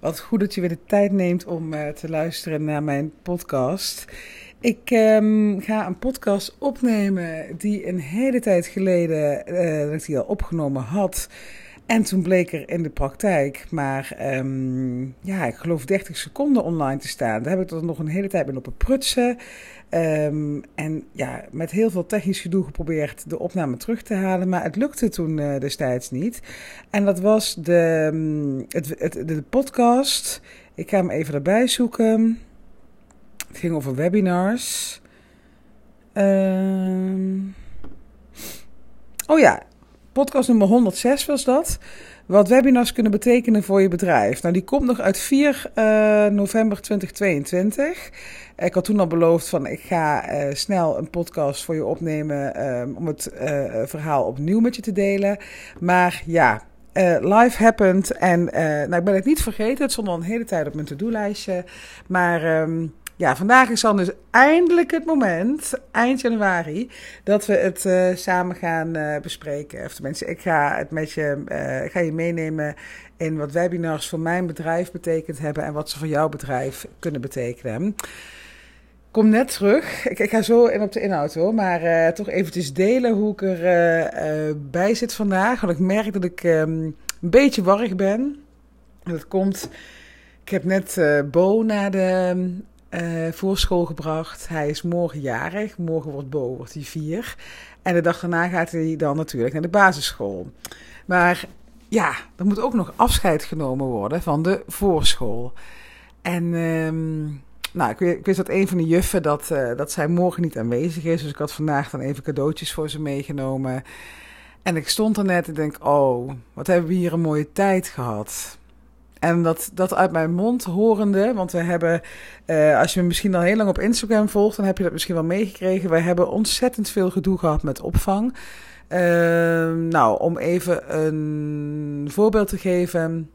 Wat goed dat je weer de tijd neemt om uh, te luisteren naar mijn podcast. Ik um, ga een podcast opnemen die een hele tijd geleden uh, dat ik die al opgenomen had. En toen bleek er in de praktijk maar, um, ja, ik geloof 30 seconden online te staan. Daar heb ik er nog een hele tijd mee lopen prutsen. Um, en ja, met heel veel technisch gedoe geprobeerd de opname terug te halen. Maar het lukte toen uh, destijds niet. En dat was de, um, het, het, de podcast. Ik ga hem even erbij zoeken. Het ging over webinars. oh ja, podcast nummer 106 was dat. Wat webinars kunnen betekenen voor je bedrijf. Nou, die komt nog uit 4 uh, november 2022. Ik had toen al beloofd van ik ga uh, snel een podcast voor je opnemen um, om het uh, verhaal opnieuw met je te delen. Maar ja, life happened en nou, ik ben het niet vergeten. Het stond al een hele tijd op mijn to-do-lijstje. Maar um, ja, vandaag is dan dus eindelijk het moment, eind januari, dat we het uh, samen gaan uh, bespreken. Of tenminste, ik ga het met je, ik ga je meenemen in wat webinars voor mijn bedrijf betekend hebben en wat ze voor jouw bedrijf kunnen betekenen. Kom net terug. Ik, ik, ga zo in op de inhoud hoor. Maar toch eventjes delen hoe ik er bij zit vandaag. Want ik merk dat ik um, een beetje warrig ben. Dat komt. Ik heb net Bo naar de uh, voor school gebracht. Hij is morgen jarig. Morgen wordt Bo, wordt hij vier. En de dag daarna gaat hij dan natuurlijk naar de basisschool. Maar ja, er moet ook nog afscheid genomen worden van de voorschool. En um, nou, ik, wist dat een van de juffen dat, uh, dat zij morgen niet aanwezig is. Dus ik had vandaag dan even cadeautjes voor ze meegenomen. En ik stond er net en denk, oh, wat hebben we hier een mooie tijd gehad. En dat, dat uit mijn mond horende, want we hebben, uh, als je me misschien al heel lang op Instagram volgt, dan heb je dat misschien wel meegekregen. We hebben ontzettend veel gedoe gehad met opvang. Uh, nou, om even een voorbeeld te geven.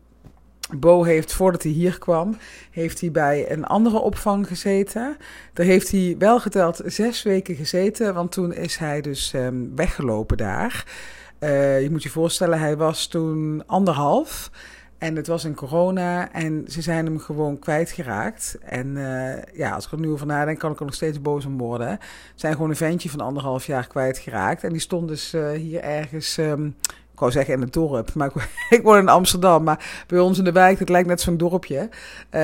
Bo heeft, voordat hij hier kwam, heeft hij bij een andere opvang gezeten. Daar heeft hij wel geteld zes weken gezeten, want toen is hij dus um, weggelopen daar. Uh, je moet je voorstellen, hij was toen anderhalf. En het was in corona en ze zijn hem gewoon kwijtgeraakt. En uh, ja, als ik er nu over nadenk, kan ik er nog steeds boos om worden. Ze zijn gewoon een ventje van anderhalf jaar kwijtgeraakt. En die stond dus hier ergens, um, wou zeggen in het dorp, maar ik, woon in Amsterdam. Maar bij ons in de wijk, het lijkt net zo'n dorpje. Uh,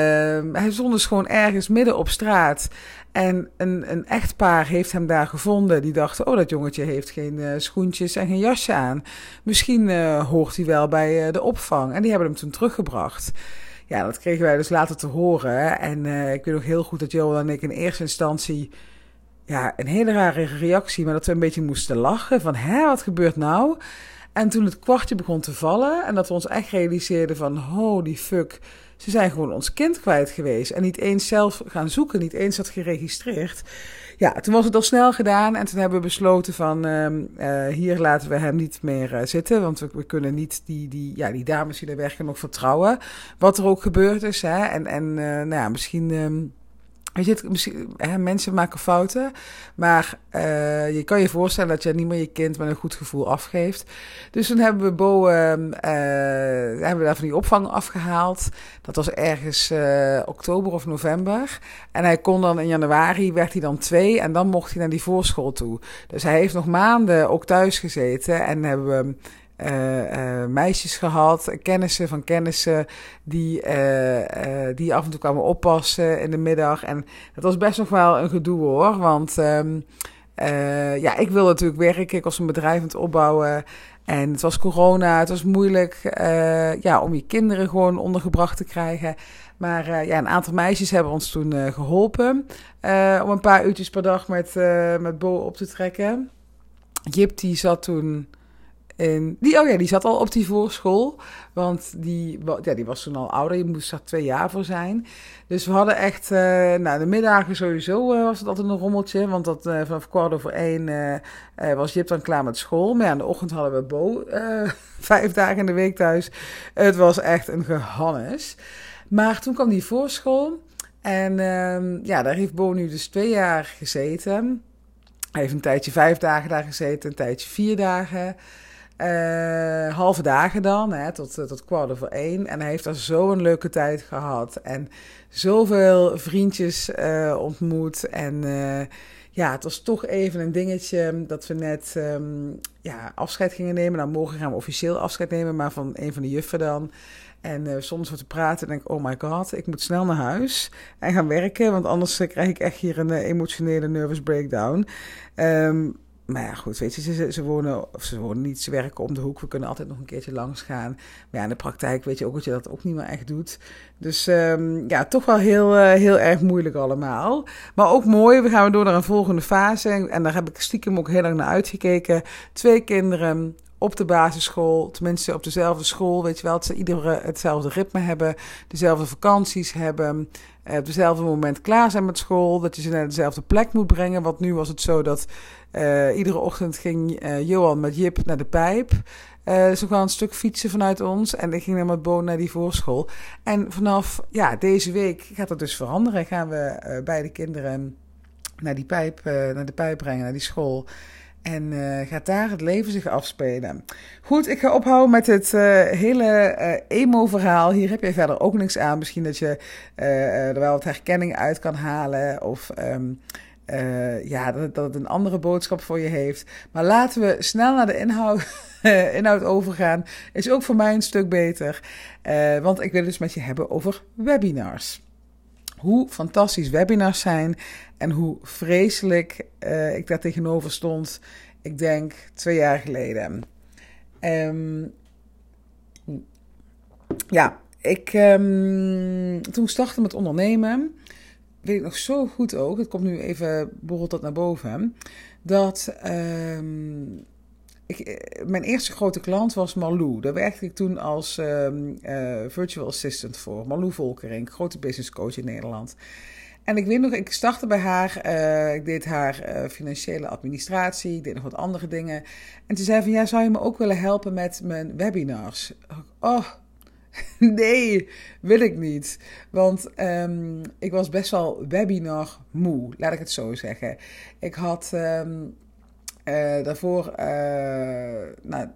hij stond dus gewoon ergens midden op straat. En een, een echtpaar heeft hem daar gevonden. Die dachten, oh, dat jongetje heeft geen uh, schoentjes en geen jasje aan. Misschien uh, hoort hij wel bij uh, de opvang. En die hebben hem toen teruggebracht. Ja, dat kregen wij dus later te horen. En ik weet nog heel goed dat Joel en ik in eerste instantie... Ja, een hele rare reactie, maar dat we een beetje moesten lachen. Van, hè, wat gebeurt nou? En toen het kwartje begon te vallen en dat we ons echt realiseerden van, holy fuck ze zijn gewoon ons kind kwijt geweest. En niet eens zelf gaan zoeken, niet eens dat geregistreerd. Ja, toen was het al snel gedaan. En toen hebben we besloten van uh, uh, hier laten we hem niet meer uh, zitten. Want we, kunnen niet die, die, ja, die dames die daar werken nog vertrouwen. Wat er ook gebeurd is. Hè. En, en uh, nou ja, misschien... Weet je, mensen maken fouten, maar uh, je kan je voorstellen dat je niet meer je kind met een goed gevoel afgeeft. Dus toen hebben we Bo, uh, uh, hebben we daar van die opvang afgehaald. Dat was ergens uh, oktober of november. En hij kon dan in januari, werd hij dan twee en dan mocht hij naar die voorschool toe. Dus hij heeft nog maanden ook thuis gezeten en hebben we uh, uh, meisjes gehad, kennissen van kennissen, die, uh, die af en toe kwamen oppassen in de middag. En dat was best nog wel een gedoe hoor, want um, ja, ik wil natuurlijk werken, ik was een bedrijf aan het opbouwen. En het was corona, het was moeilijk ja, om je kinderen gewoon ondergebracht te krijgen. Maar ja, een aantal meisjes hebben ons toen geholpen om een paar uurtjes per dag met, met Bo op te trekken. Jip die zat toen en die, oh ja, die zat al op die voorschool. Want die, ja, die was toen al ouder. Je moest er twee jaar voor zijn. Dus we hadden echt... Uh, nou, de middagen sowieso uh, was het altijd een rommeltje. Want dat, uh, vanaf kwart over één was Jip dan klaar met school. Maar ja, in de ochtend hadden we Bo vijf dagen in de week thuis. Het was echt een gehannes. Maar toen kwam die voorschool. En ehm, ja, daar heeft Bo nu dus twee jaar gezeten. Hij heeft een tijdje vijf dagen daar gezeten. Een tijdje vier dagen. Uh, halve dagen dan, hè, tot, tot kwart over één. En hij heeft daar zo'n leuke tijd gehad. En zoveel vriendjes uh, ontmoet. En ja, het was toch even een dingetje dat we net um, ja, afscheid gingen nemen. Nou, morgen gaan we officieel afscheid nemen, maar van een van de juffen dan. En soms wordt te praten en denk ik, oh my god, ik moet snel naar huis en gaan werken. Want anders krijg ik echt hier een emotionele nervous breakdown. Um, maar ja, goed, weet je, ze, ze, wonen, of ze wonen niet, ze werken om de hoek. We kunnen altijd nog een keertje langs gaan. Maar ja, in de praktijk weet je ook dat je dat ook niet meer echt doet. Dus um, ja, toch wel heel, uh, heel erg moeilijk allemaal. Maar ook mooi, we gaan door naar een volgende fase. En daar heb ik stiekem ook heel lang naar uitgekeken. Twee kinderen, op de basisschool, tenminste op dezelfde school, weet je wel, dat ze iedere hetzelfde ritme hebben, dezelfde vakanties hebben, eh, op dezelfde moment klaar zijn met school, dat je ze naar dezelfde plek moet brengen. Want nu was het zo dat uh, iedere ochtend ging uh, Johan met Jip naar de pijp. Uh, ze gaan een stuk fietsen vanuit ons. En ik ging dan met Boon naar die voorschool. En vanaf ja, deze week gaat dat dus veranderen. Gaan we beide kinderen naar die pijp, naar de pijp brengen, naar die school. En uh, gaat daar het leven zich afspelen. Goed, ik ga ophouden met het uh, hele uh, emo-verhaal. Hier heb je verder ook niks aan. Misschien dat je er wel wat herkenning uit kan halen. Of um, ja, dat, dat het een andere boodschap voor je heeft. Maar laten we snel naar de inhoud, inhoud overgaan. Is ook voor mij een stuk beter. want ik wil het dus met je hebben over webinars hoe fantastisch webinars zijn en hoe vreselijk uh, ik daar tegenover stond, ik denk twee jaar geleden. Um, ja, ik, um, toen ik startte met ondernemen, weet ik nog zo goed ook, het komt nu even, borrelt dat naar boven, dat um, eh, mijn eerste grote klant was Malou. Daar werkte ik toen als um, uh, virtual assistant voor. Malou Volkering, grote business coach in Nederland. En ik weet nog, ik startte bij haar. Uh, ik deed haar financiële administratie. Ik deed nog wat andere dingen. En ze zei van, ja, zou je me ook willen helpen met mijn webinars? Oh, nee, wil ik niet. Want um, ik was best wel webinar moe, laat ik het zo zeggen. Ik had... Um, uh, daarvoor, uh, nou,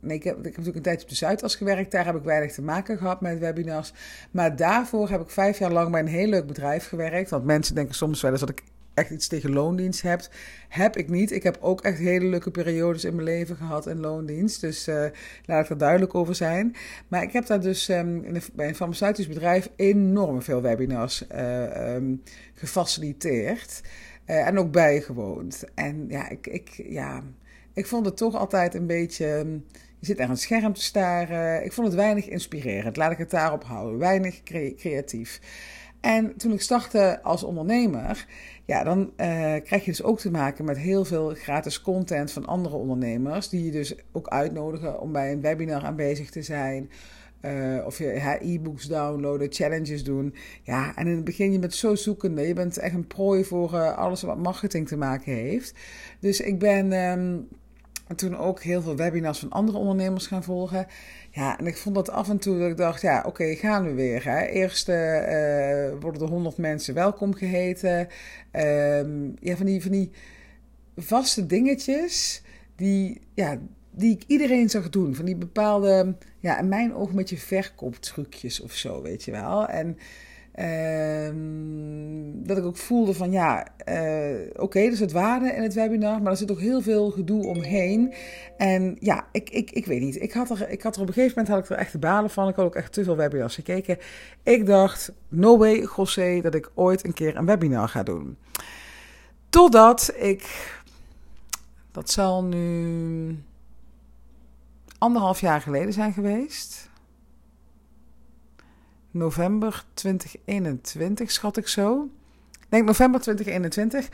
nee, ik heb, natuurlijk een tijdje op de Zuidas gewerkt. Daar heb ik weinig te maken gehad met webinars. Maar daarvoor heb ik vijf jaar lang bij een heel leuk bedrijf gewerkt. Want mensen denken soms wel eens dat ik echt iets tegen loondienst heb. Heb ik niet. Ik heb ook echt hele leuke periodes in mijn leven gehad in loondienst. Dus uh, laat ik er duidelijk over zijn. Maar ik heb daar dus um, in een, bij een farmaceutisch bedrijf enorm veel webinars um, gefaciliteerd. Uh, en ook bijgewoond. En ja ik, ik, ja, ik vond het toch altijd een beetje. Ehm, je zit naar een scherm te staren. Ik vond het weinig inspirerend. Laat ik het daarop houden. Weinig cre creatief. En toen ik startte als ondernemer, ja, dan uh, krijg je dus ook te maken met heel veel gratis content van andere ondernemers. Die je dus ook uitnodigen om bij een webinar aanwezig te zijn. Uh, of je e-books downloaden, challenges doen. Ja, en in het begin je bent zo zoekende. Je bent echt een prooi voor uh, alles wat marketing te maken heeft. Dus ik ben um, toen ook heel veel webinars van andere ondernemers gaan volgen. Ja, en ik vond dat af en toe dat ik dacht, ja, oké, gaan we weer. Hè. Eerst uh, worden er honderd mensen welkom geheten. Um, ja, van die, van die vaste dingetjes die, ja, die ik iedereen zag doen. Van die bepaalde, ja, in mijn oog met je verkooptrucjes of zo, weet je wel. En uh, dat ik ook voelde van, ja, uh, oké, er zit waarde in het webinar, maar er zit ook heel veel gedoe omheen. En ja, ik, ik, ik weet niet. Ik had, er, ik had er op een gegeven moment had ik er echt de balen van. Ik had ook echt te veel webinars gekeken. Ik dacht, no way, José, dat ik ooit een keer een webinar ga doen. Totdat ik, dat zal nu anderhalf jaar geleden zijn geweest. November 2021, schat ik zo. Ik denk november 2021.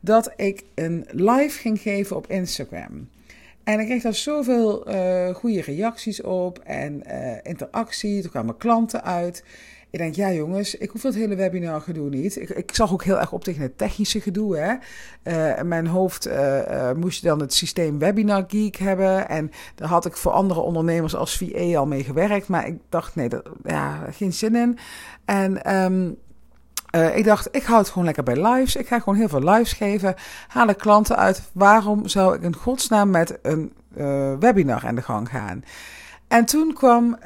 Dat ik een live ging geven op Instagram. En ik kreeg daar zoveel uh, goede reacties op en uh, interactie. Toen kwamen klanten uit. Ik denk, ja jongens, ik hoef dat hele webinar gedoe niet. Ik, ik zag ook heel erg op tegen het technische gedoe. Hè. In mijn hoofd uh, uh, moest je dan het systeem Webinar Geek hebben. En daar had ik voor andere ondernemers als VA al mee gewerkt. Maar ik dacht, nee, dat, ja, geen zin in. En uh, ik dacht, ik hou het gewoon lekker bij lives. Ik ga gewoon heel veel lives geven. Halen klanten uit. Waarom zou ik in godsnaam met een webinar aan de gang gaan. En toen kwam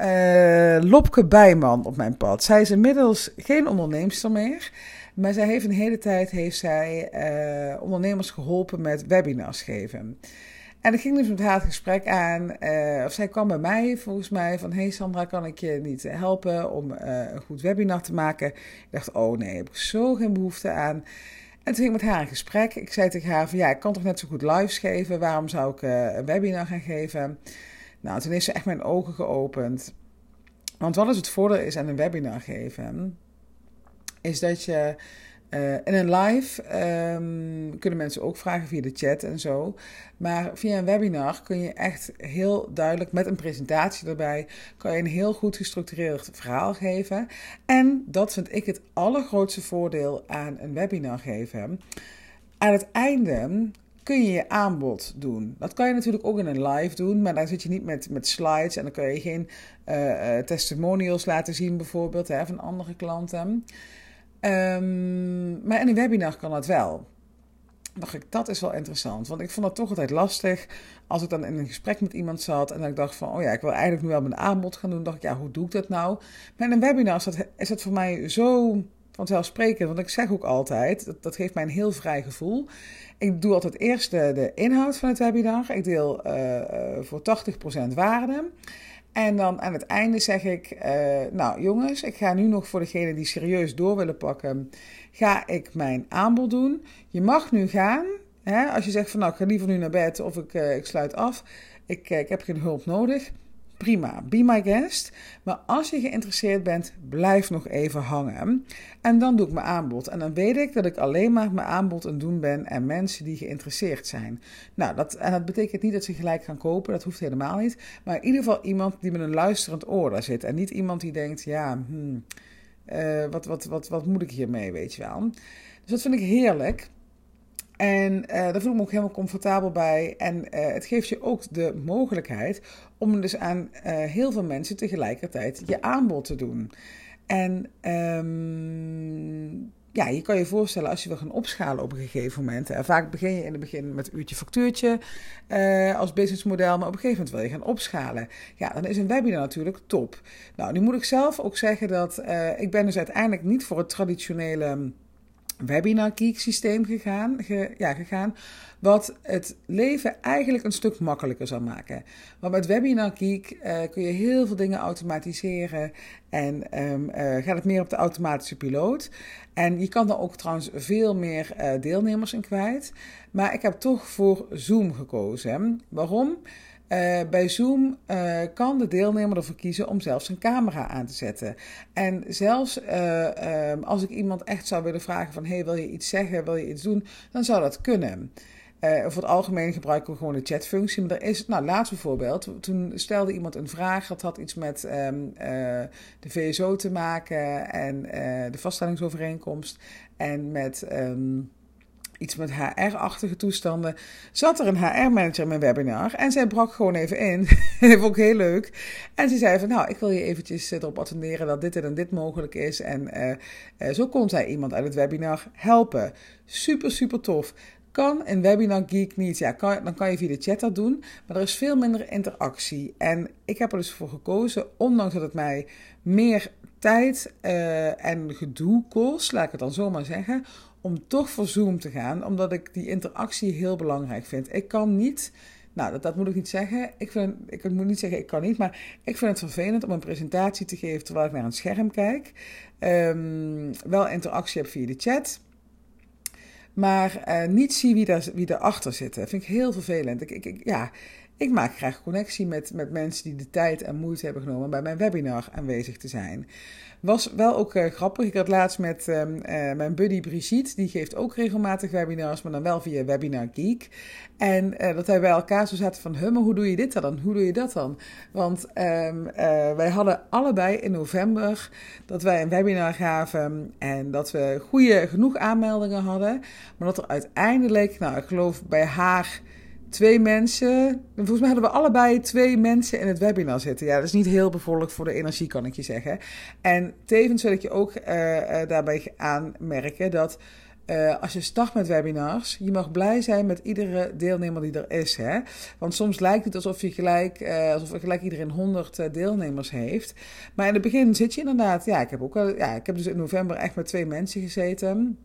Lopke Bijman op mijn pad. Zij is inmiddels geen onderneemster meer. Maar zij heeft een hele tijd heeft zij, ondernemers geholpen met webinars geven. En ik ging dus met haar het gesprek aan. Uh, of zij kwam bij mij volgens mij van: Hey Sandra, kan ik je niet helpen om een goed webinar te maken? Ik dacht: Oh nee, heb ik zo geen behoefte aan. En toen ging ik met haar in gesprek. Ik zei tegen haar: van, Ja, ik kan toch net zo goed lives geven? Waarom zou ik een webinar gaan geven? Nou, toen heeft ze echt mijn ogen geopend. Want wat is het voordeel is aan een webinar geven? Is dat je uh, in een live um, kunnen mensen ook vragen via de chat en zo. Maar via een webinar kun je echt heel duidelijk met een presentatie erbij, kan je een heel goed gestructureerd verhaal geven. En dat vind ik het allergrootste voordeel aan een webinar geven. Aan het einde kun je je aanbod doen. Dat kan je natuurlijk ook in een live doen, maar daar zit je niet met, met slides en dan kun je geen uh, uh, testimonials laten zien bijvoorbeeld hè, van andere klanten. Um, maar in een webinar kan dat wel. dacht ik, dat is wel interessant. Want ik vond dat toch altijd lastig. Als ik dan in een gesprek met iemand zat en ik dacht van, oh ja, ik wil eigenlijk nu wel mijn aanbod gaan doen. dacht ik, ja, hoe doe ik dat nou? Maar een webinar is dat, is dat voor mij zo vanzelfsprekend. Want ik zeg ook altijd, dat, dat geeft mij een heel vrij gevoel. Ik doe altijd eerst de, inhoud van het webinar. Ik deel uh, uh, voor 80% waarde. En dan aan het einde zeg ik, uh, nou jongens, ik ga nu nog voor degene die serieus door willen pakken, ga ik mijn aanbod doen. Je mag nu gaan. Hè? Als je zegt van nou, ik ga liever nu naar bed of ik, ik sluit af, ik, ik heb geen hulp nodig prima, be my guest. Maar als je geïnteresseerd bent, blijf nog even hangen. En dan doe ik mijn aanbod. En dan weet ik dat ik alleen maar mijn aanbod aan doen ben aan mensen die geïnteresseerd zijn. Nou, dat, en dat betekent niet dat ze gelijk gaan kopen, dat hoeft helemaal niet. Maar in ieder geval iemand die met een luisterend oor daar zit. En niet iemand die denkt, ja, hmm, uh, wat, wat, wat, wat moet ik hiermee, weet je wel. Dus dat vind ik heerlijk. En uh, daar voel ik me ook helemaal comfortabel bij. En uh, het geeft je ook de mogelijkheid om dus aan uh, heel veel mensen tegelijkertijd je aanbod te doen. En um, ja, je kan je voorstellen als je wil gaan opschalen op een gegeven moment. En vaak begin je in het begin met uurtje factuurtje als businessmodel, maar op een gegeven moment wil je gaan opschalen. Ja, dan is een webinar natuurlijk top. Nou, nu moet ik zelf ook zeggen dat ik ben dus uiteindelijk niet voor het traditionele Webinar Geek systeem gegaan, ge, ja, gegaan. Wat het leven eigenlijk een stuk makkelijker zal maken. Want met Webinar Geek uh, kun je heel veel dingen automatiseren. En um, uh, gaat het meer op de automatische piloot. En je kan dan ook trouwens veel meer uh, deelnemers in kwijt. Maar ik heb toch voor Zoom gekozen. Waarom? Uh, bij Zoom uh, kan de deelnemer ervoor kiezen om zelfs een camera aan te zetten. En zelfs uh, als ik iemand echt zou willen vragen van... hey, wil je iets zeggen, wil je iets doen? Dan zou dat kunnen. voor het algemeen gebruiken we gewoon de chatfunctie. Maar er is, nou laatst bijvoorbeeld, toen stelde iemand een vraag... dat had iets met um, de VSO te maken en de vaststellingsovereenkomst... en met... Um, iets met HR-achtige toestanden, zat er een HR-manager in mijn webinar en zij brak gewoon even in. dat vond heel leuk. En ze zei van, nou, ik wil je eventjes eh, erop attenderen dat dit en dit mogelijk is. En uh, uh, zo kon zij iemand uit het webinar helpen. Super, super tof. Kan een Webinar Geek niet? Ja, kan, dan kan je via de chat dat doen, maar er is veel minder interactie. En ik heb er dus voor gekozen, ondanks dat het mij meer tijd en gedoe kost, laat ik het dan zomaar zeggen, om toch voor Zoom te gaan, omdat ik die interactie heel belangrijk vind. Ik kan niet, nou dat, dat moet ik niet zeggen, ik, vind, ik moet niet zeggen ik kan niet, maar ik vind het vervelend om een presentatie te geven terwijl ik naar een scherm kijk. Um, wel interactie heb via de chat. Maar uh, niet zie wie, daar, wie daarachter zit. Dat vind ik heel vervelend. Ik, ik, ja, ik maak graag connectie met, met mensen die de tijd en moeite hebben genomen bij mijn webinar aanwezig te zijn. Was wel ook uh, grappig. Ik had laatst met uh, uh, mijn buddy Brigitte, die geeft ook regelmatig webinars, maar dan wel via Webinar Geek. En dat wij bij elkaar zo zaten van, maar hoe doe je dit dan? Hoe doe je dat dan? Want um, wij hadden allebei in november dat wij een webinar gaven en dat we goede, genoeg aanmeldingen hadden. Maar dat er uiteindelijk, nou ik geloof bij haar twee mensen. Volgens mij hadden we allebei twee mensen in het webinar zitten. Ja, dat is niet heel bevorderlijk voor de energie, kan ik je zeggen. En tevens wil ik je ook uh, uh, daarbij aanmerken dat uh, als je start met webinars, je mag blij zijn met iedere deelnemer die er is. Hè? Want soms lijkt het alsof, je gelijk, alsof gelijk iedereen 100 uh, deelnemers heeft. Maar in het begin zit je inderdaad, ja, ik heb ook wel, ja, ik heb dus in november echt met twee mensen gezeten.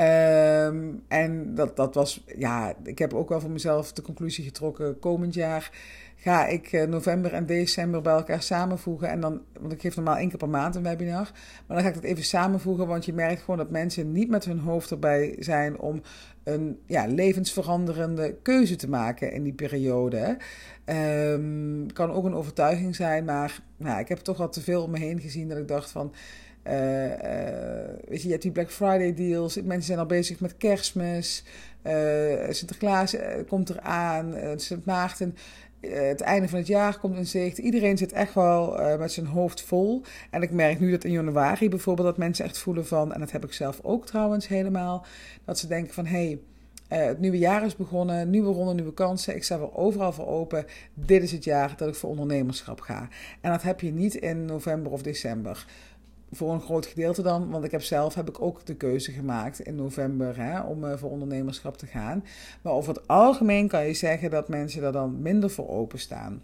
Um, en dat, dat was, ja, ik heb ook wel voor mezelf de conclusie getrokken. Komend jaar ga ik uh, november en december bij elkaar samenvoegen. En dan, want ik geef normaal één keer per maand een webinar. Maar dan ga ik dat even samenvoegen, want je merkt gewoon dat mensen niet met hun hoofd erbij zijn om een ja, levensveranderende keuze te maken in die periode. Um, kan ook een overtuiging zijn, maar nou, ik heb toch wel te veel om me heen gezien dat ik dacht van je, hebt die Black Friday deals. Mensen zijn al bezig met kerstmis. Uh, Sinterklaas komt eraan. Sint Maarten. het einde van het jaar komt in zicht. Iedereen zit echt wel met zijn hoofd vol. En ik merk nu dat in januari bijvoorbeeld dat mensen echt voelen van... en dat heb ik zelf ook trouwens helemaal... dat ze denken van... hey, het nieuwe jaar is begonnen, nieuwe ronde, nieuwe kansen. Ik sta er overal voor open. Dit is het jaar dat ik voor ondernemerschap ga. En dat heb je niet in november of december voor een groot gedeelte dan, want ik heb zelf heb ik ook de keuze gemaakt in november hè, om uh, voor ondernemerschap te gaan. Maar over het algemeen kan je zeggen dat mensen daar dan minder voor openstaan.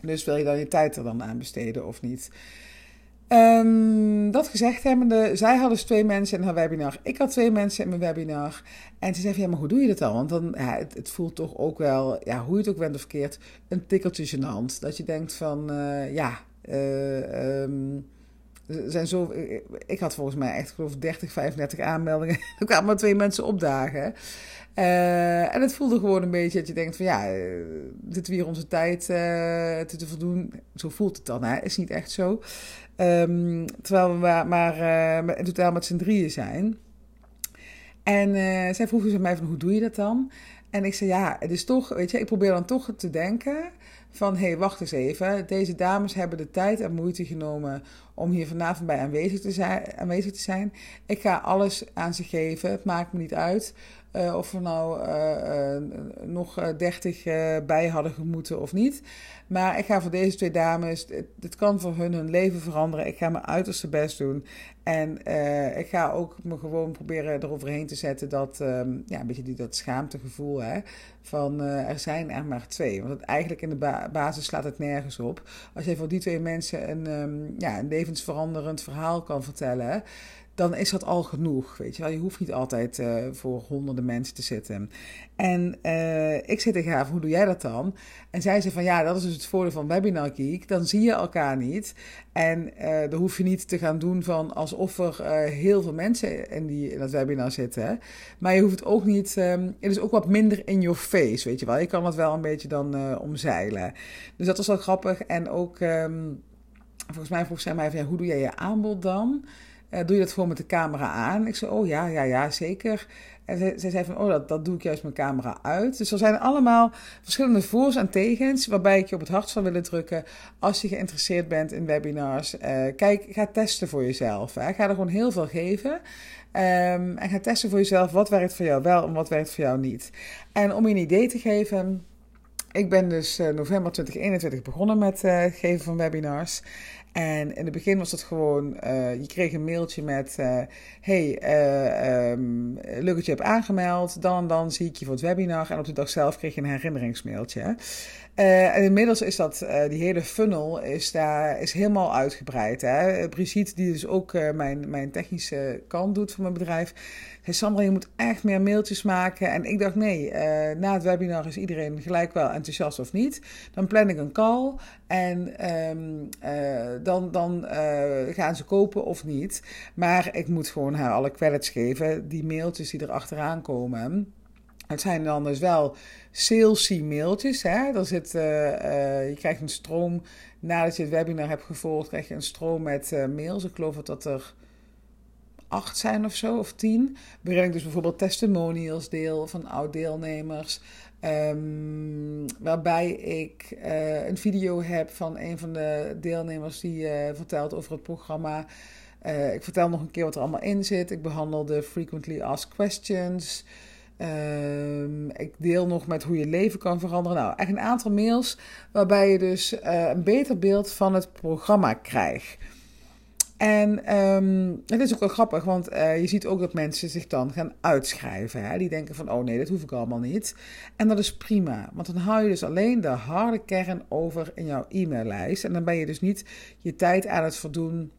Dus wil je dan je tijd er dan aan besteden of niet? Um, dat gezegd hebbende, zij hadden dus twee mensen in haar webinar. Ik had twee mensen in mijn webinar. En ze zei ja, maar hoe doe je dat dan? Want dan, het, voelt toch ook wel, ja, hoe je het ook bent of verkeerd, een tikkeltje gênant. Dat je denkt van, uh, ja, uh, zijn zo, ik had volgens mij echt geloof 30, 35 aanmeldingen. Er kwamen maar twee mensen opdagen. Uh, en het voelde gewoon een beetje dat je denkt van ja, dit weer onze tijd uh, te, te voldoen. Zo voelt het dan, hè? is niet echt zo. Um, terwijl we maar, maar in totaal met z'n drieën zijn. En zij vroegen ze mij van hoe doe je dat dan? En ik zei ja, het is toch, weet je, ik probeer dan toch te denken van hé, hey, wacht eens even. Deze dames hebben de tijd en moeite genomen om hier vanavond bij aanwezig te, zijn, aanwezig te zijn. Ik ga alles aan ze geven. Het maakt me niet uit uh, of we nou uh, uh, nog dertig bij hadden gemoeten of niet. Maar ik ga voor deze twee dames, dit kan voor hun hun leven veranderen. Ik ga mijn uiterste best doen. En ik ga ook me gewoon proberen eroverheen te zetten dat, um, ja, een beetje die, dat schaamtegevoel hè, van er zijn er maar twee. Want het, eigenlijk in de ba basis slaat het nergens op. Als je voor die twee mensen een, um, ja, een levensveranderend verhaal kan vertellen dan is dat al genoeg. Weet je wel, je hoeft niet altijd uh, voor honderden mensen te zitten. En uh, ik zei tegen haar: hoe doe jij dat dan? En zij zei van ja, dat is dus het voordeel van Webinar Geek. Dan zie je elkaar niet. En uh, dan hoef je niet te gaan doen van alsof er heel veel mensen in, die, dat webinar zitten. Maar je hoeft het ook niet. Um, het is ook wat minder in your face, weet je wel. Je kan het wel een beetje dan omzeilen. Dus dat was wel grappig. En ook. Um, volgens mij vroeg zij mij van ja, hoe doe jij je aanbod dan? Uh, doe je dat gewoon met de camera aan? Ik zei, oh ja, ja, ja, zeker. En zij, zij zei van, oh, dat, dat doe ik juist mijn camera uit. Dus er zijn allemaal verschillende voor's en tegens, waarbij ik je op het hart zou willen drukken. Als je geïnteresseerd bent in webinars, uh, kijk, ga testen voor jezelf. Hè. Ga er gewoon heel veel geven. Um, en ga testen voor jezelf wat werkt voor jou wel en wat werkt voor jou niet. En om je een idee te geven, ik ben dus uh, november 2021 begonnen met het geven van webinars. En in het begin was het gewoon, uh, je kreeg een mailtje met, uh, hey, uh, je hebt aangemeld, dan dan zie ik je voor het webinar. En op de dag zelf kreeg je een herinneringsmailtje. en inmiddels is dat, die hele funnel is daar, is helemaal uitgebreid. Hè? Brigitte, die dus ook mijn, mijn technische kant doet van mijn bedrijf, Sandra, je moet echt meer mailtjes maken. En ik dacht, nee, uh, na het webinar is iedereen gelijk wel enthousiast of niet. Dan plan ik een call en um, uh, dan, dan uh, gaan ze kopen of niet. Maar ik moet gewoon haar alle credits geven, die mailtjes die er achteraan komen. Het zijn dan dus wel salesy mailtjes. Hè? Er zit, je krijgt een stroom, nadat je het webinar hebt gevolgd, krijg je een stroom met mails. Ik geloof dat er acht zijn of zo, of tien. Ik dus bijvoorbeeld testimonials deel van oud-deelnemers. Um, waarbij ik uh, een video heb van een van de deelnemers die uh, vertelt over het programma. Uh, ik vertel nog een keer wat er allemaal in zit. Ik behandel de frequently asked questions. Um, ik deel nog met hoe je leven kan veranderen. Nou, echt een aantal mails waarbij je dus een beter beeld van het programma krijgt. En um, het is ook wel grappig, want uh, je ziet ook dat mensen zich dan gaan uitschrijven. Hè? Die denken van, oh nee, dat hoef ik allemaal niet. En dat is prima, want dan hou je dus alleen de harde kern over in jouw e-maillijst. En dan ben je dus niet je tijd aan het verdoen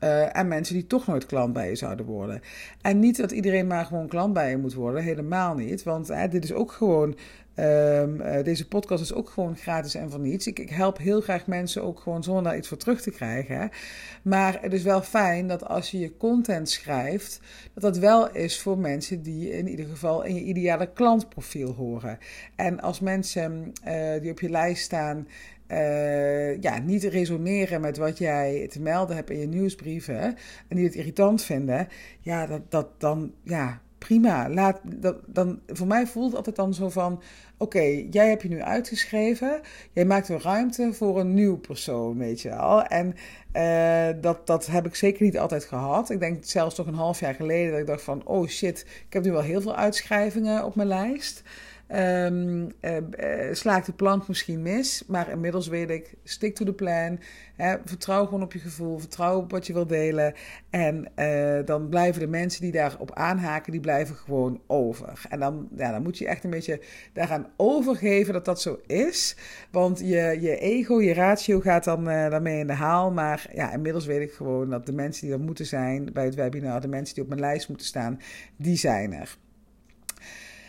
uh, en mensen die toch nooit klant bij je zouden worden. En niet dat iedereen maar gewoon klant bij je moet worden, helemaal niet. Want dit is ook gewoon Um, uh, deze podcast is ook gewoon gratis en van niets. Ik, ik, help heel graag mensen ook gewoon zonder daar iets voor terug te krijgen. Maar het is wel fijn dat als je je content schrijft, dat dat wel is voor mensen die in ieder geval in je ideale klantprofiel horen. En als mensen uh, die op je lijst staan. Uh, ja, niet resoneren met wat jij te melden hebt in je nieuwsbrieven en die het irritant vinden, ja, dat, dat dan, ja, prima. Laat, dat, dan, voor mij voelt het altijd dan zo van: oké, jij hebt je nu uitgeschreven. Jij maakt een ruimte voor een nieuw persoon, weet je wel. En uh, dat, dat heb ik zeker niet altijd gehad. Ik denk zelfs toch een half jaar geleden dat ik dacht van: oh shit, ik heb nu wel heel veel uitschrijvingen op mijn lijst. Um, de plank misschien mis, maar inmiddels weet ik, stick to the plan. Hè, vertrouw gewoon op je gevoel, vertrouw op wat je wil delen. En uh, dan blijven de mensen die daarop aanhaken, die blijven gewoon over. En dan, ja, dan moet je echt een beetje daaraan overgeven dat dat zo is. Want je, je ego, je ratio gaat dan daarmee in de haal. Maar ja, inmiddels weet ik gewoon dat de mensen die er moeten zijn bij het webinar, de mensen die op mijn lijst moeten staan, die zijn er.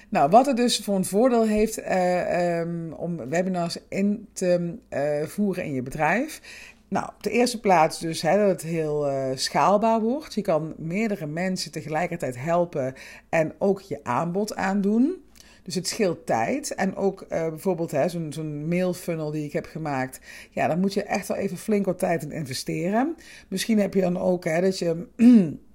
Nou, wat het dus voor een voordeel heeft uh, um, om webinars in te uh, voeren in je bedrijf. Nou, op de eerste plaats dus hè, dat het heel uh, schaalbaar wordt. Je kan meerdere mensen tegelijkertijd helpen en ook je aanbod aandoen. Dus het scheelt tijd. En ook bijvoorbeeld zo'n zo'n mailfunnel die ik heb gemaakt. Ja, daar moet je echt wel even flink wat tijd in investeren. Misschien heb je dan ook hè, dat je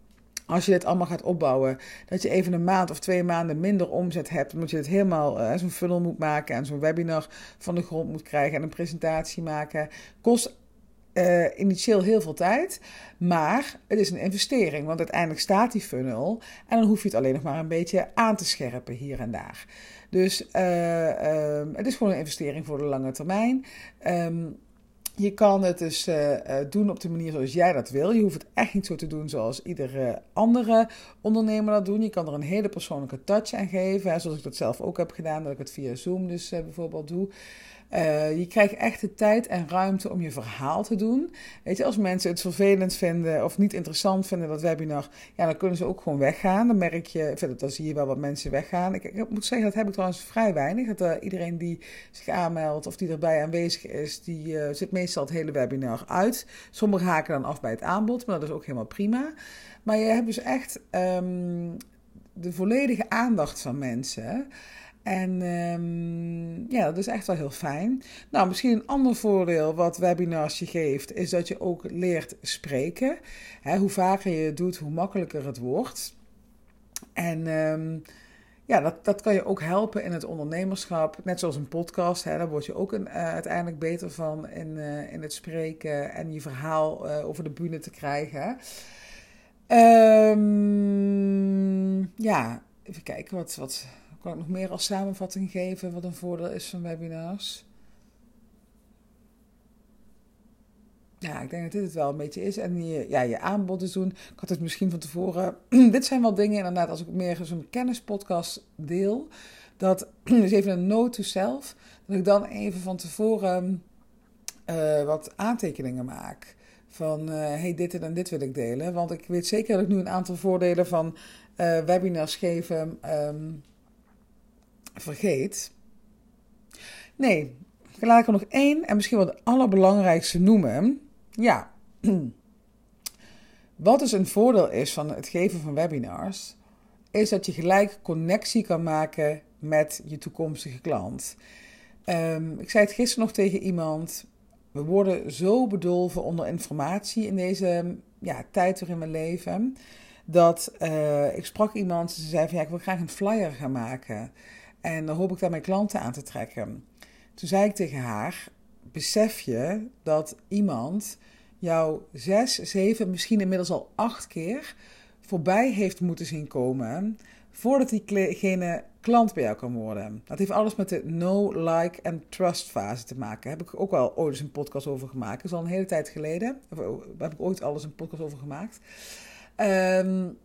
als je dit allemaal gaat opbouwen, dat je even een maand of twee maanden minder omzet hebt, omdat je het helemaal uh, zo'n funnel moet maken en zo'n webinar van de grond moet krijgen en een presentatie maken, kost uh, initieel heel veel tijd, maar het is een investering, want uiteindelijk staat die funnel en dan hoef je het alleen nog maar een beetje aan te scherpen hier en daar. Dus uh, het is gewoon een investering voor de lange termijn. Um, je kan het dus uh, doen op de manier zoals jij dat wil. Je hoeft het echt niet zo te doen zoals iedere andere ondernemer dat doet. Je kan er een hele persoonlijke touch aan geven. zoals ik dat zelf ook heb gedaan, dat ik het via Zoom dus uh, bijvoorbeeld doe. Uh, je krijgt echt de tijd en ruimte om je verhaal te doen. Weet je, als mensen het vervelend vinden of niet interessant vinden, dat webinar, ja, dan kunnen ze ook gewoon weggaan. Dan merk je, dan zie je wel wat mensen weggaan. Ik, moet zeggen, dat heb ik trouwens vrij weinig. Dat uh, iedereen die zich aanmeldt of die erbij aanwezig is, die uh, zit meestal het hele webinar uit. Sommigen haken dan af bij het aanbod, maar dat is ook helemaal prima. Maar je hebt dus echt um, de volledige aandacht van mensen. En um, ja, dat is echt wel heel fijn. Nou, misschien een ander voordeel wat webinars je geeft, is dat je ook leert spreken. hoe vaker je het doet, hoe makkelijker het wordt. En um, ja, dat, dat kan je ook helpen in het ondernemerschap. Net zoals een podcast, hè, daar word je ook uh, uiteindelijk beter van in, uh, in het spreken en je verhaal uh, over de bühne te krijgen. Um, ja, even kijken wat. wat kan ik nog meer als samenvatting geven wat een voordeel is van webinars? Ja, ik denk dat dit het wel een beetje is. En je, ja, je aanbod dus doen. Ik had het misschien van tevoren. dit zijn wel dingen, inderdaad, als ik meer zo'n kennispodcast deel. Dat dus even een note to. Dat ik dan even van tevoren uh, wat aantekeningen maak. Van uh, hey, dit en dit wil ik delen. Want ik weet zeker dat ik nu een aantal voordelen van uh, webinars geven. Um, vergeet. Nee, laat ik er nog één en misschien wel de allerbelangrijkste noemen. Ja, wat dus een voordeel is van het geven van webinars, is dat je gelijk connectie kan maken met je toekomstige klant. Um, ik zei het gisteren nog tegen iemand. We worden zo bedolven onder informatie in deze ja, tijd waarin we leven. Dat uh, ik sprak iemand, ze zei van ja, ik wil graag een flyer gaan maken. En dan hoop ik daar mijn klanten aan te trekken. Toen zei ik tegen haar: Besef je dat iemand jou zes, zeven, misschien inmiddels al acht keer voorbij heeft moeten zien komen voordat diegene klant bij jou kan worden. Dat heeft alles met de no, like en trust fase te maken. Daar heb ik ook wel ooit eens een podcast over gemaakt. Dat is al een hele tijd geleden. Oh, daar heb ik ooit alles een podcast over gemaakt. Um,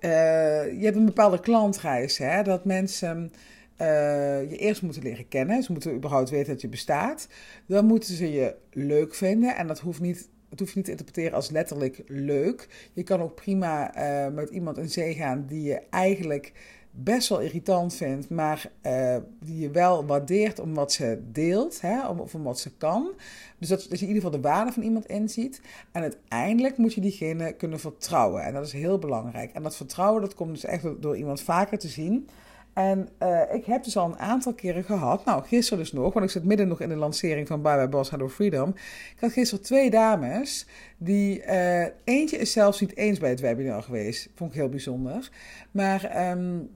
je hebt een bepaalde klantreis, hè, dat mensen uh, je eerst moeten leren kennen. Ze moeten überhaupt weten dat je bestaat. Dan moeten ze je leuk vinden. En dat hoeft niet, dat hoef je niet te interpreteren als letterlijk leuk. Je kan ook prima uh, met iemand in zee gaan die je eigenlijk best wel irritant vindt, maar uh, die je wel waardeert om wat ze deelt, hè, om, of om wat ze kan. Dus dat, je in ieder geval de waarde van iemand inziet. En uiteindelijk moet je diegene kunnen vertrouwen. En dat is heel belangrijk. En dat vertrouwen dat komt dus echt door, iemand vaker te zien. En uh, ik heb dus al een aantal keren gehad, nou gisteren dus nog, want ik zit midden nog in de lancering van Bye Bye Boss Hello Freedom. Ik had gisteren twee dames, die, uh, eentje is zelfs niet eens bij het webinar geweest, vond ik heel bijzonder. Maar um,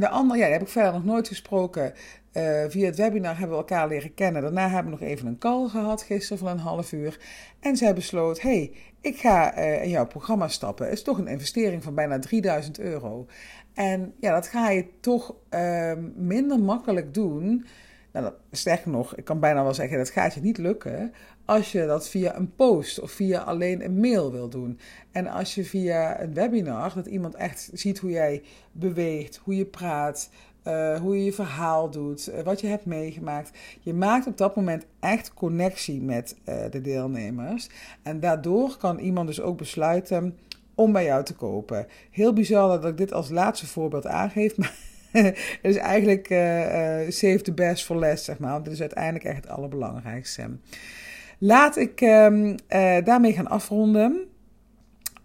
de andere, ja, die heb ik verder nog nooit gesproken. Uh, via het webinar hebben we elkaar leren kennen. Daarna hebben we nog even een call gehad, gisteren van een half uur. En zij besloot, hey, ik ga uh, in jouw programma stappen. Het is toch een investering van bijna 3000 euro. En ja, dat ga je toch uh, minder makkelijk doen. Nou, sterker nog, ik kan bijna wel zeggen, dat gaat je niet lukken als je dat via een post of via alleen een mail wil doen. En als je via een webinar, dat iemand echt ziet hoe jij beweegt, hoe je praat, uh, hoe je je verhaal doet, uh, wat je hebt meegemaakt. Je maakt op dat moment echt connectie met uh, de deelnemers. En daardoor kan iemand dus ook besluiten om bij jou te kopen. Heel bizar dat ik dit als laatste voorbeeld aangeef, maar het is eigenlijk save the best for less, zeg maar. Want dit is uiteindelijk echt het allerbelangrijkste. Laat ik um, daarmee gaan afronden.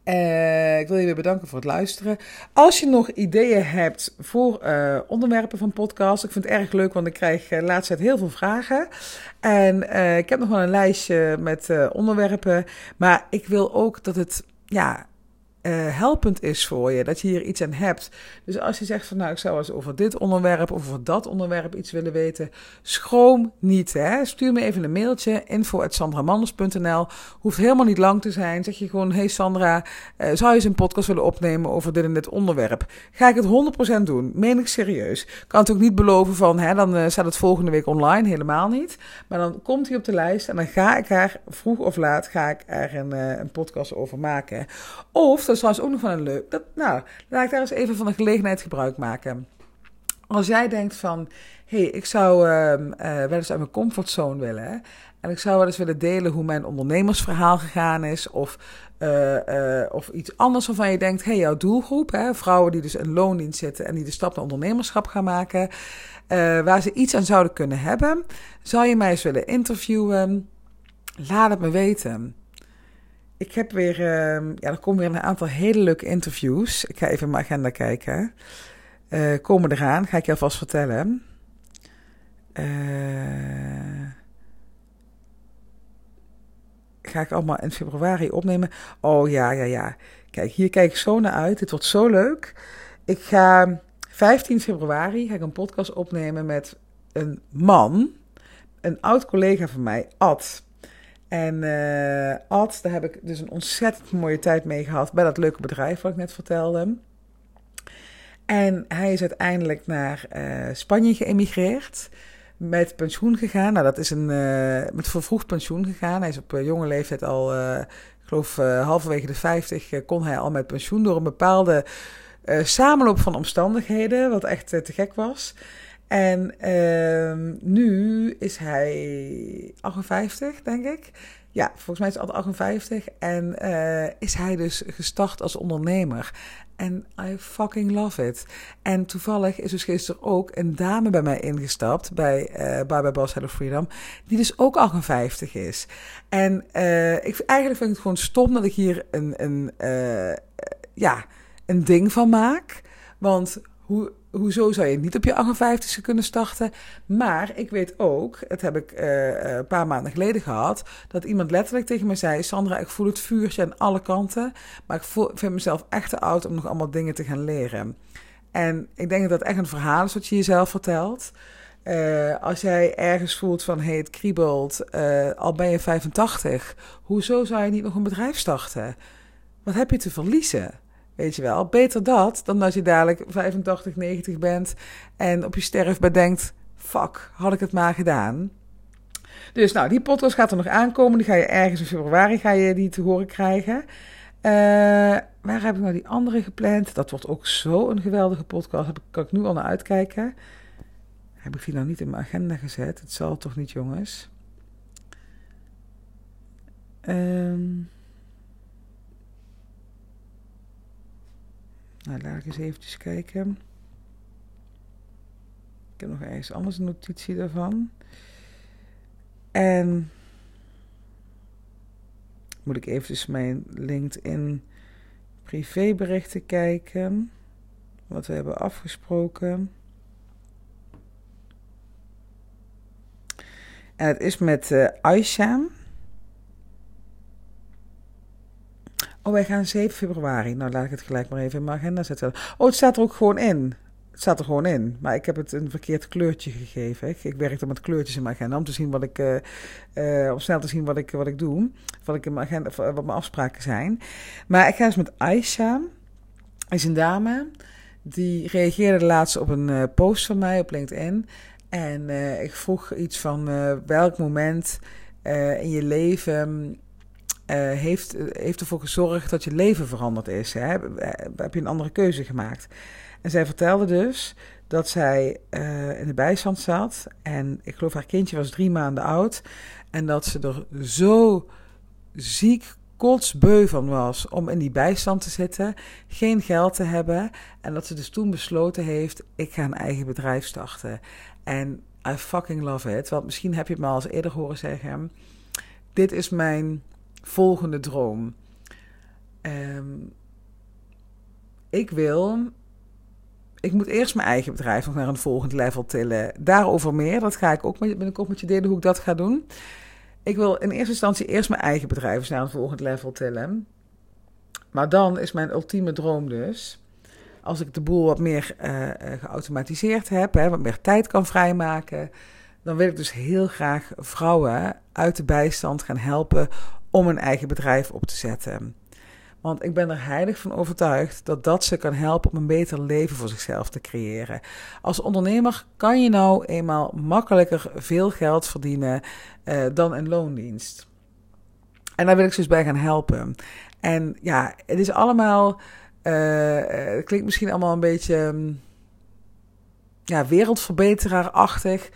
Uh, ik wil je weer bedanken voor het luisteren. Als je nog ideeën hebt voor uh, onderwerpen van podcast, ik vind het erg leuk, want ik krijg laatst tijd heel veel vragen. En ik heb nog wel een lijstje met onderwerpen, maar ik wil ook dat het ja, uh, helpend is voor je, dat je hier iets aan hebt. Dus als je zegt van nou, ik zou eens over dit onderwerp of over dat onderwerp iets willen weten, schroom niet. Hè? Stuur me even een mailtje, info.sandramanders.nl. Hoeft helemaal niet lang te zijn. Zeg je gewoon, hey Sandra, uh, zou je eens een podcast willen opnemen over dit en dit onderwerp? Ga ik het 100% doen, meen ik serieus. Kan het ook niet beloven van, hè, dan uh, staat het volgende week online, helemaal niet. Maar dan komt hij op de lijst en dan ga ik er vroeg of laat, ga ik er een, een podcast over maken. Of, is trouwens ook nog van een leuk. Dat, nou, laat ik daar eens even van de gelegenheid gebruik maken. Als jij denkt van, hé, hey, ik zou uh, uh, wel eens uit mijn comfortzone willen. En ik zou wel eens willen delen hoe mijn ondernemersverhaal gegaan is. Of, uh, of iets anders waarvan je denkt, hé, hey, jouw doelgroep, hè, vrouwen die dus in loondienst zitten en die de stap naar ondernemerschap gaan maken. waar ze iets aan zouden kunnen hebben. Zou je mij eens willen interviewen? Laat het me weten ik heb weer, uh, ja, er komen weer een aantal hele leuke interviews. Ik ga even mijn agenda kijken. Uh, komen eraan, ga ik je alvast vertellen. Uh, ga ik allemaal in februari opnemen. Oh ja, ja, ja. Kijk, hier kijk ik zo naar uit. Dit wordt zo leuk. Ik ga 15 februari ga ik een podcast opnemen met een man. Een oud collega van mij, Ad. En uh, daar heb ik dus een ontzettend mooie tijd mee gehad bij dat leuke bedrijf wat ik net vertelde. En hij is uiteindelijk naar uh, Spanje geëmigreerd. Met pensioen gegaan. Nou, dat is een. Uh, met vervroegd pensioen gegaan. Hij is op jonge leeftijd al. ik geloof halverwege de 50 kon hij al met pensioen door een bepaalde samenloop van omstandigheden. Wat echt te gek was. En uh, nu is hij 58, denk ik. Ja, volgens mij is hij al 58. En uh, is hij dus gestart als ondernemer. En I fucking love it. En toevallig is dus gisteren ook een dame bij mij ingestapt. Bij uh, Bye Bye Boss Hello Freedom. Die dus ook 58 is. En uh, ik, eigenlijk vind ik het gewoon stom dat ik hier een, een, ja, een ding van maak. Want hoe hoezo zou je niet op je 58 e kunnen starten? Maar ik weet ook, dat heb ik uh, een paar maanden geleden gehad, dat iemand letterlijk tegen me zei: Sandra, ik voel het vuurtje aan alle kanten, maar ik voel, vind mezelf echt te oud om nog allemaal dingen te gaan leren. En ik denk dat dat echt een verhaal is wat je jezelf vertelt. Uh, als jij ergens voelt van hey, het kriebelt, al ben je 85, hoezo zou je niet nog een bedrijf starten? Wat heb je te verliezen? Weet je wel, beter dat dan als je dadelijk 85, 90 bent en op je sterfbed denkt: fuck, had ik het maar gedaan. Dus nou, die podcast gaat er nog aankomen. Die ga je ergens in februari ga je die te horen krijgen. Uh, waar heb ik nou die andere gepland? Dat wordt ook zo een geweldige podcast. Kan ik nu al naar uitkijken. Heb ik die nou niet in mijn agenda gezet? Het zal toch niet, jongens? Um, nou, laat ik eens eventjes kijken. Ik heb nog ergens anders een notitie daarvan. En moet ik eventjes mijn LinkedIn privéberichten kijken. Wat we hebben afgesproken. En het is met uh, Aisha. Oh, wij gaan 7 februari. Nou, laat ik het gelijk maar even in mijn agenda zetten. Oh, het staat er ook gewoon in. Het staat er gewoon in. Maar ik heb het een verkeerd kleurtje gegeven. Ik, ik werk dan met kleurtjes in mijn agenda om te zien wat ik. Uh, om snel te zien wat ik, wat ik doe. Wat, ik in mijn agenda, wat mijn afspraken zijn. Maar ik ga eens met Aisha. Is een dame. Die reageerde laatst op een uh, post van mij op LinkedIn. En ik vroeg iets van welk moment in je leven heeft, heeft ervoor gezorgd dat je leven veranderd is. Hè? Heb je een andere keuze gemaakt? En zij vertelde dus dat zij uh, in de bijstand zat. En ik geloof haar kindje was drie maanden oud. En dat ze er zo ziek kotsbeu van was om in die bijstand te zitten, geen geld te hebben. En dat ze dus toen besloten heeft: ik ga een eigen bedrijf starten. En I fucking love it. Want misschien heb je het me al eens eerder horen zeggen: dit is mijn volgende droom. Um, ik wil ik moet eerst mijn eigen bedrijf nog naar een volgend level tillen. Daarover meer. Dat ga ik ook met, binnenkort met je delen hoe ik dat ga doen. Ik wil in eerste instantie eerst mijn eigen bedrijf naar een volgend level tillen. Maar dan is mijn ultieme droom dus. Als ik de boel wat meer uh, geautomatiseerd heb, hè, wat meer tijd kan vrijmaken. Dan wil ik dus heel graag vrouwen uit de bijstand gaan helpen om een eigen bedrijf op te zetten. Want ik ben er heilig van overtuigd dat dat ze kan helpen om een beter leven voor zichzelf te creëren. Als ondernemer kan je nou eenmaal makkelijker veel geld verdienen uh, dan in loondienst. En daar wil ik ze dus bij gaan helpen. En ja, het is allemaal. Uh, het klinkt misschien allemaal een beetje. Um, ja, wereldverbeteraarachtig.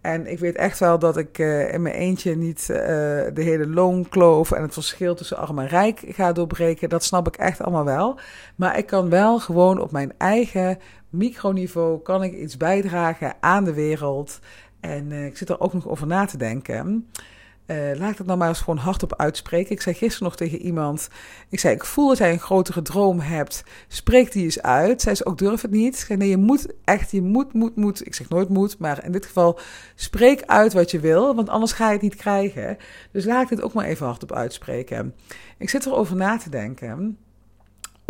En ik weet echt wel dat ik uh, in mijn eentje niet uh, de hele loonkloof en het verschil tussen arm en rijk ga doorbreken. Dat snap ik echt allemaal wel. Maar ik kan wel gewoon op mijn eigen microniveau kan ik iets bijdragen aan de wereld. En uh, ik zit er ook nog over na te denken. Uh, laat ik het nou maar eens gewoon hardop uitspreken. Ik zei gisteren nog tegen iemand. Ik zei: Ik voel dat jij een grotere droom hebt. Spreek die eens uit. Zij ze ook: Durf het niet. Ik zei: Nee, je moet echt, je moet, moet, moet. Ik zeg nooit moet, maar in dit geval spreek uit wat je wil, want anders ga je het niet krijgen. Dus laat ik dit ook maar even hardop uitspreken. Ik zit erover na te denken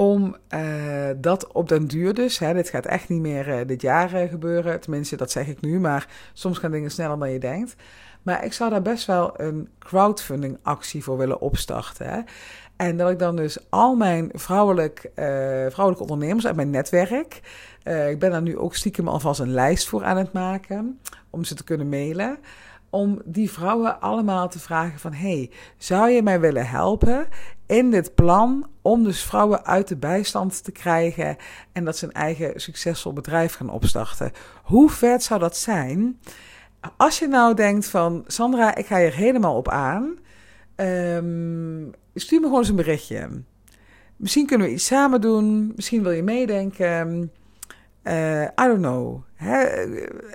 om uh, dat op den duur dus, hè, dit gaat echt niet meer uh, dit jaar gebeuren, tenminste dat zeg ik nu, maar soms gaan dingen sneller dan je denkt. Maar ik zou daar best wel een crowdfunding actie voor willen opstarten. Hè? En dat ik dan dus al mijn vrouwelijk, uh, vrouwelijke ondernemers uit mijn netwerk. Uh, ik ben daar nu ook stiekem alvast een lijst voor aan het maken. Om ze te kunnen mailen. Om die vrouwen allemaal te vragen van... hey, zou je mij willen helpen in dit plan... om dus vrouwen uit de bijstand te krijgen... en dat ze een eigen succesvol bedrijf gaan opstarten? Hoe vet zou dat zijn als je nou denkt van Sandra, ik ga hier helemaal op aan, um, stuur me gewoon eens een berichtje. Misschien kunnen we iets samen doen. Misschien wil je meedenken. Uh, I don't know.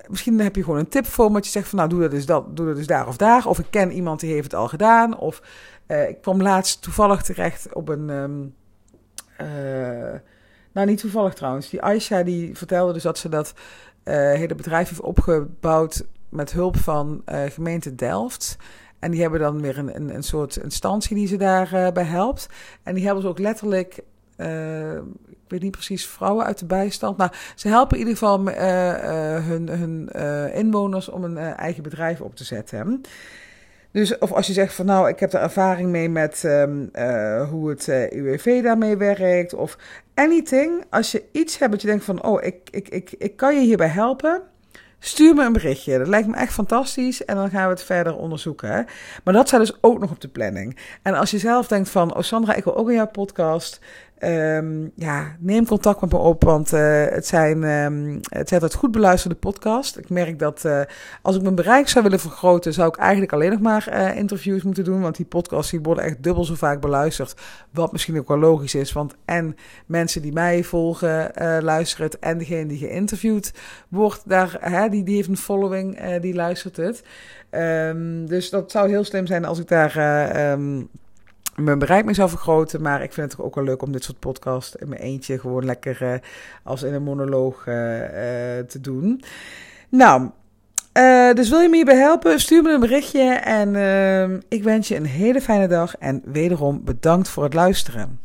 Misschien heb je gewoon een tip voor me. Dat je zegt van nou doe dat dus, dat, doe dat dus daar of daar. Of ik ken iemand die heeft het al gedaan. Of uh, ik kwam laatst toevallig terecht op een... Um, uh, nou, niet toevallig trouwens. Die Aisha die vertelde dus dat ze dat hele bedrijf heeft opgebouwd met hulp van uh, gemeente Delft. En die hebben dan weer een, een, een soort instantie die ze daarbij uh, bij helpt. En die hebben ze ook letterlijk, uh, ik weet niet precies, vrouwen uit de bijstand. Nou, ze helpen in ieder geval hun, hun inwoners om een eigen bedrijf op te zetten. Dus, of als je zegt van nou, ik heb er ervaring mee met uh, hoe het uh, UWV daarmee werkt. Of anything. Als je iets hebt dat je denkt van oh, ik, ik, ik, ik kan je hierbij helpen. Stuur me een berichtje. Dat lijkt me echt fantastisch. En dan gaan we het verder onderzoeken. Maar dat staat dus ook nog op de planning. En als je zelf denkt van, oh Sandra, ik wil ook in jouw podcast. Um, ja, neem contact met me op, want uh, het, zijn, um, het goed beluisterde podcast. Ik merk dat uh, als ik mijn bereik zou willen vergroten, zou ik eigenlijk alleen nog maar uh, interviews moeten doen. Want die podcasts die worden echt dubbel zo vaak beluisterd. Wat misschien ook wel logisch is, want en mensen die mij volgen, luisteren het. En degene die geïnterviewd wordt, daar, hè, die, die heeft een following, die luistert het. Um, dus dat zou heel slim zijn als ik daar mijn bereik zou vergroten. Maar ik vind het ook wel leuk om dit soort podcast in mijn eentje gewoon lekker uh, als in een monoloog uh, uh, te doen. Nou, dus wil je me hierbij helpen? Stuur me een berichtje en ik wens je een hele fijne dag. En wederom bedankt voor het luisteren.